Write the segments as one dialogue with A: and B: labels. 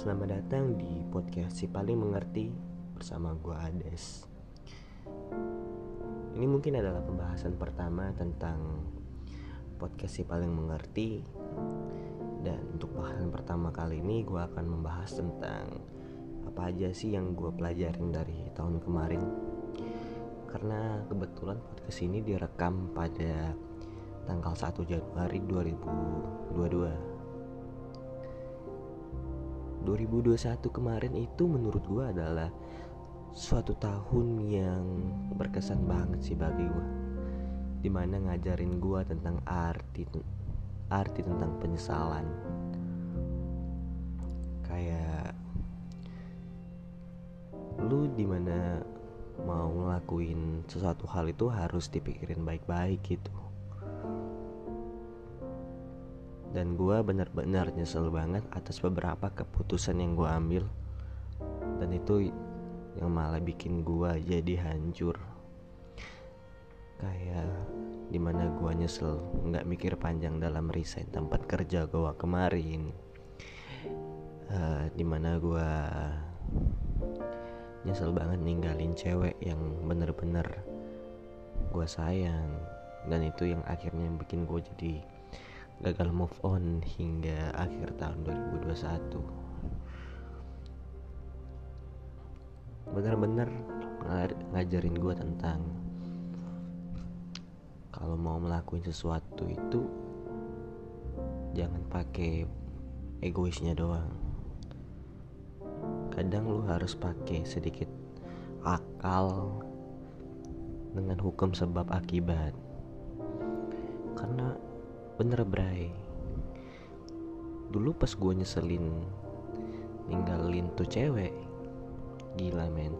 A: Selamat datang di podcast si paling mengerti bersama gua Ades. Ini mungkin adalah pembahasan pertama tentang podcast si paling mengerti. Dan untuk bahasan pertama kali ini gua akan membahas tentang apa aja sih yang gua pelajarin dari tahun kemarin. Karena kebetulan podcast ini direkam pada tanggal 1 Januari 2022 2021 kemarin itu menurut gue adalah suatu tahun yang berkesan banget sih bagi gue di mana ngajarin gue tentang arti arti tentang penyesalan. Kayak lu di mana mau ngelakuin sesuatu hal itu harus dipikirin baik-baik gitu dan gue benar-benar nyesel banget atas beberapa keputusan yang gue ambil. Dan itu yang malah bikin gue jadi hancur. Kayak di mana gue nyesel nggak mikir panjang dalam resign tempat kerja gue kemarin. Uh, di mana gue nyesel banget ninggalin cewek yang bener-bener gue sayang. Dan itu yang akhirnya bikin gue jadi gagal move on hingga akhir tahun 2021 benar-benar ngajarin gue tentang kalau mau melakukan sesuatu itu jangan pakai egoisnya doang. Kadang lu harus pakai sedikit akal dengan hukum sebab akibat. Karena bener bray. Dulu pas gue nyeselin ninggalin tuh cewek gila men.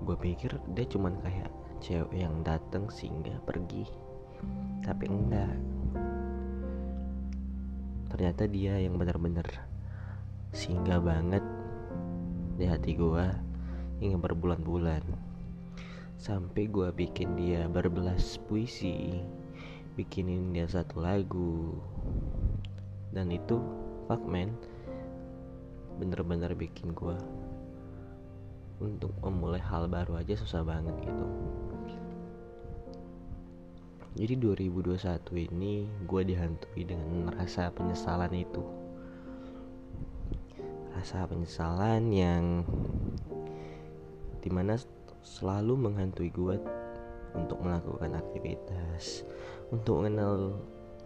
A: Gue pikir dia cuman kayak cewek yang dateng sehingga pergi. Tapi enggak. Ternyata dia yang bener-bener singgah banget di hati gue hingga berbulan-bulan. Sampai gue bikin dia berbelas puisi bikinin dia satu lagu. Dan itu fuck man. Bener-bener bikin gue untuk memulai hal baru aja susah banget gitu. Jadi 2021 ini gue dihantui dengan rasa penyesalan itu. Rasa penyesalan yang di mana selalu menghantui gue untuk melakukan aktivitas untuk mengenal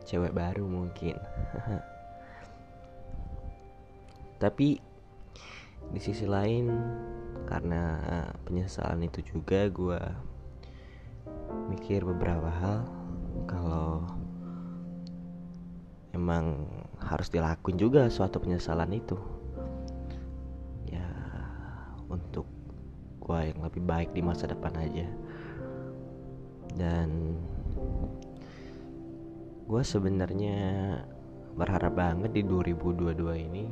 A: cewek baru mungkin. Tapi di sisi lain karena penyesalan itu juga gue mikir beberapa hal. Kalau emang harus dilakuin juga suatu penyesalan itu. Ya untuk gue yang lebih baik di masa depan aja dan gue sebenarnya berharap banget di 2022 ini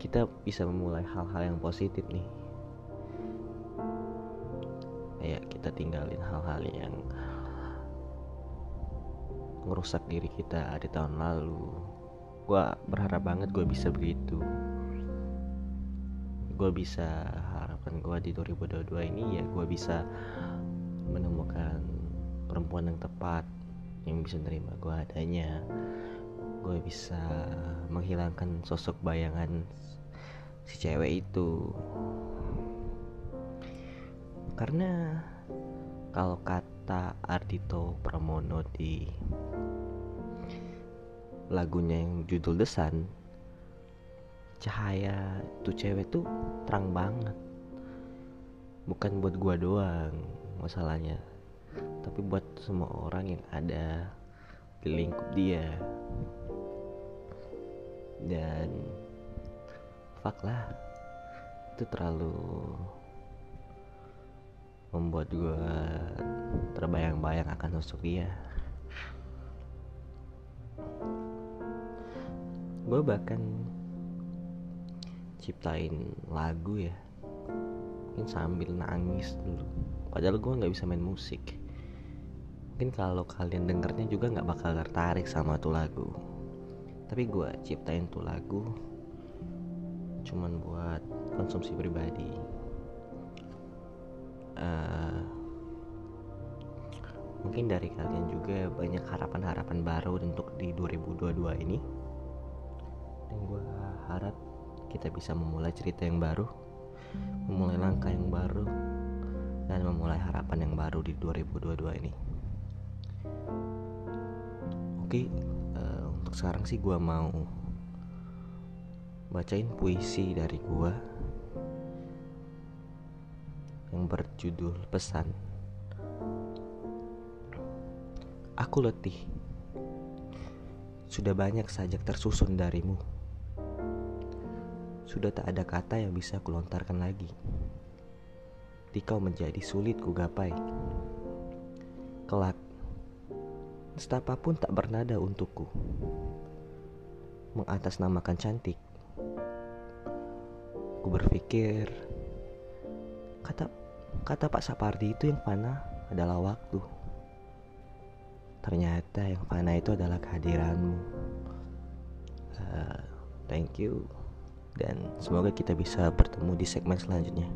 A: kita bisa memulai hal-hal yang positif nih. Kayak kita tinggalin hal-hal yang ngerusak diri kita di tahun lalu. Gue berharap banget gue bisa begitu. Gue bisa harapan gue di 2022 ini ya gue bisa menemukan perempuan yang tepat yang bisa nerima gue adanya. Gue bisa menghilangkan sosok bayangan si cewek itu. Karena kalau kata Ardito Pramono di lagunya yang judul Desan cahaya tuh cewek tuh terang banget. Bukan buat gua doang masalahnya. Tapi buat semua orang yang ada di lingkup dia. Dan fuck lah itu terlalu membuat gue terbayang-bayang akan sosok dia. Gue bahkan ciptain lagu ya mungkin sambil nangis dulu padahal gue nggak bisa main musik. Mungkin kalau kalian dengernya juga nggak bakal tertarik sama tuh lagu. Tapi gue ciptain tuh lagu cuman buat konsumsi pribadi. Uh, mungkin dari kalian juga banyak harapan-harapan baru untuk di 2022 ini. Dan gue harap kita bisa memulai cerita yang baru memulai langkah yang baru dan memulai harapan yang baru di 2022 ini. Oke uh, untuk sekarang sih gue mau bacain puisi dari gua yang berjudul pesan. Aku letih. Sudah banyak sajak tersusun darimu. Sudah tak ada kata yang bisa kulontarkan lagi Di kau menjadi sulit ku gapai Kelak Setapa pun tak bernada untukku Mengatasnamakan cantik Aku berpikir kata kata Pak Sapardi itu yang fana adalah waktu. Ternyata yang fana itu adalah kehadiranmu. Uh, thank you dan semoga kita bisa bertemu di segmen selanjutnya.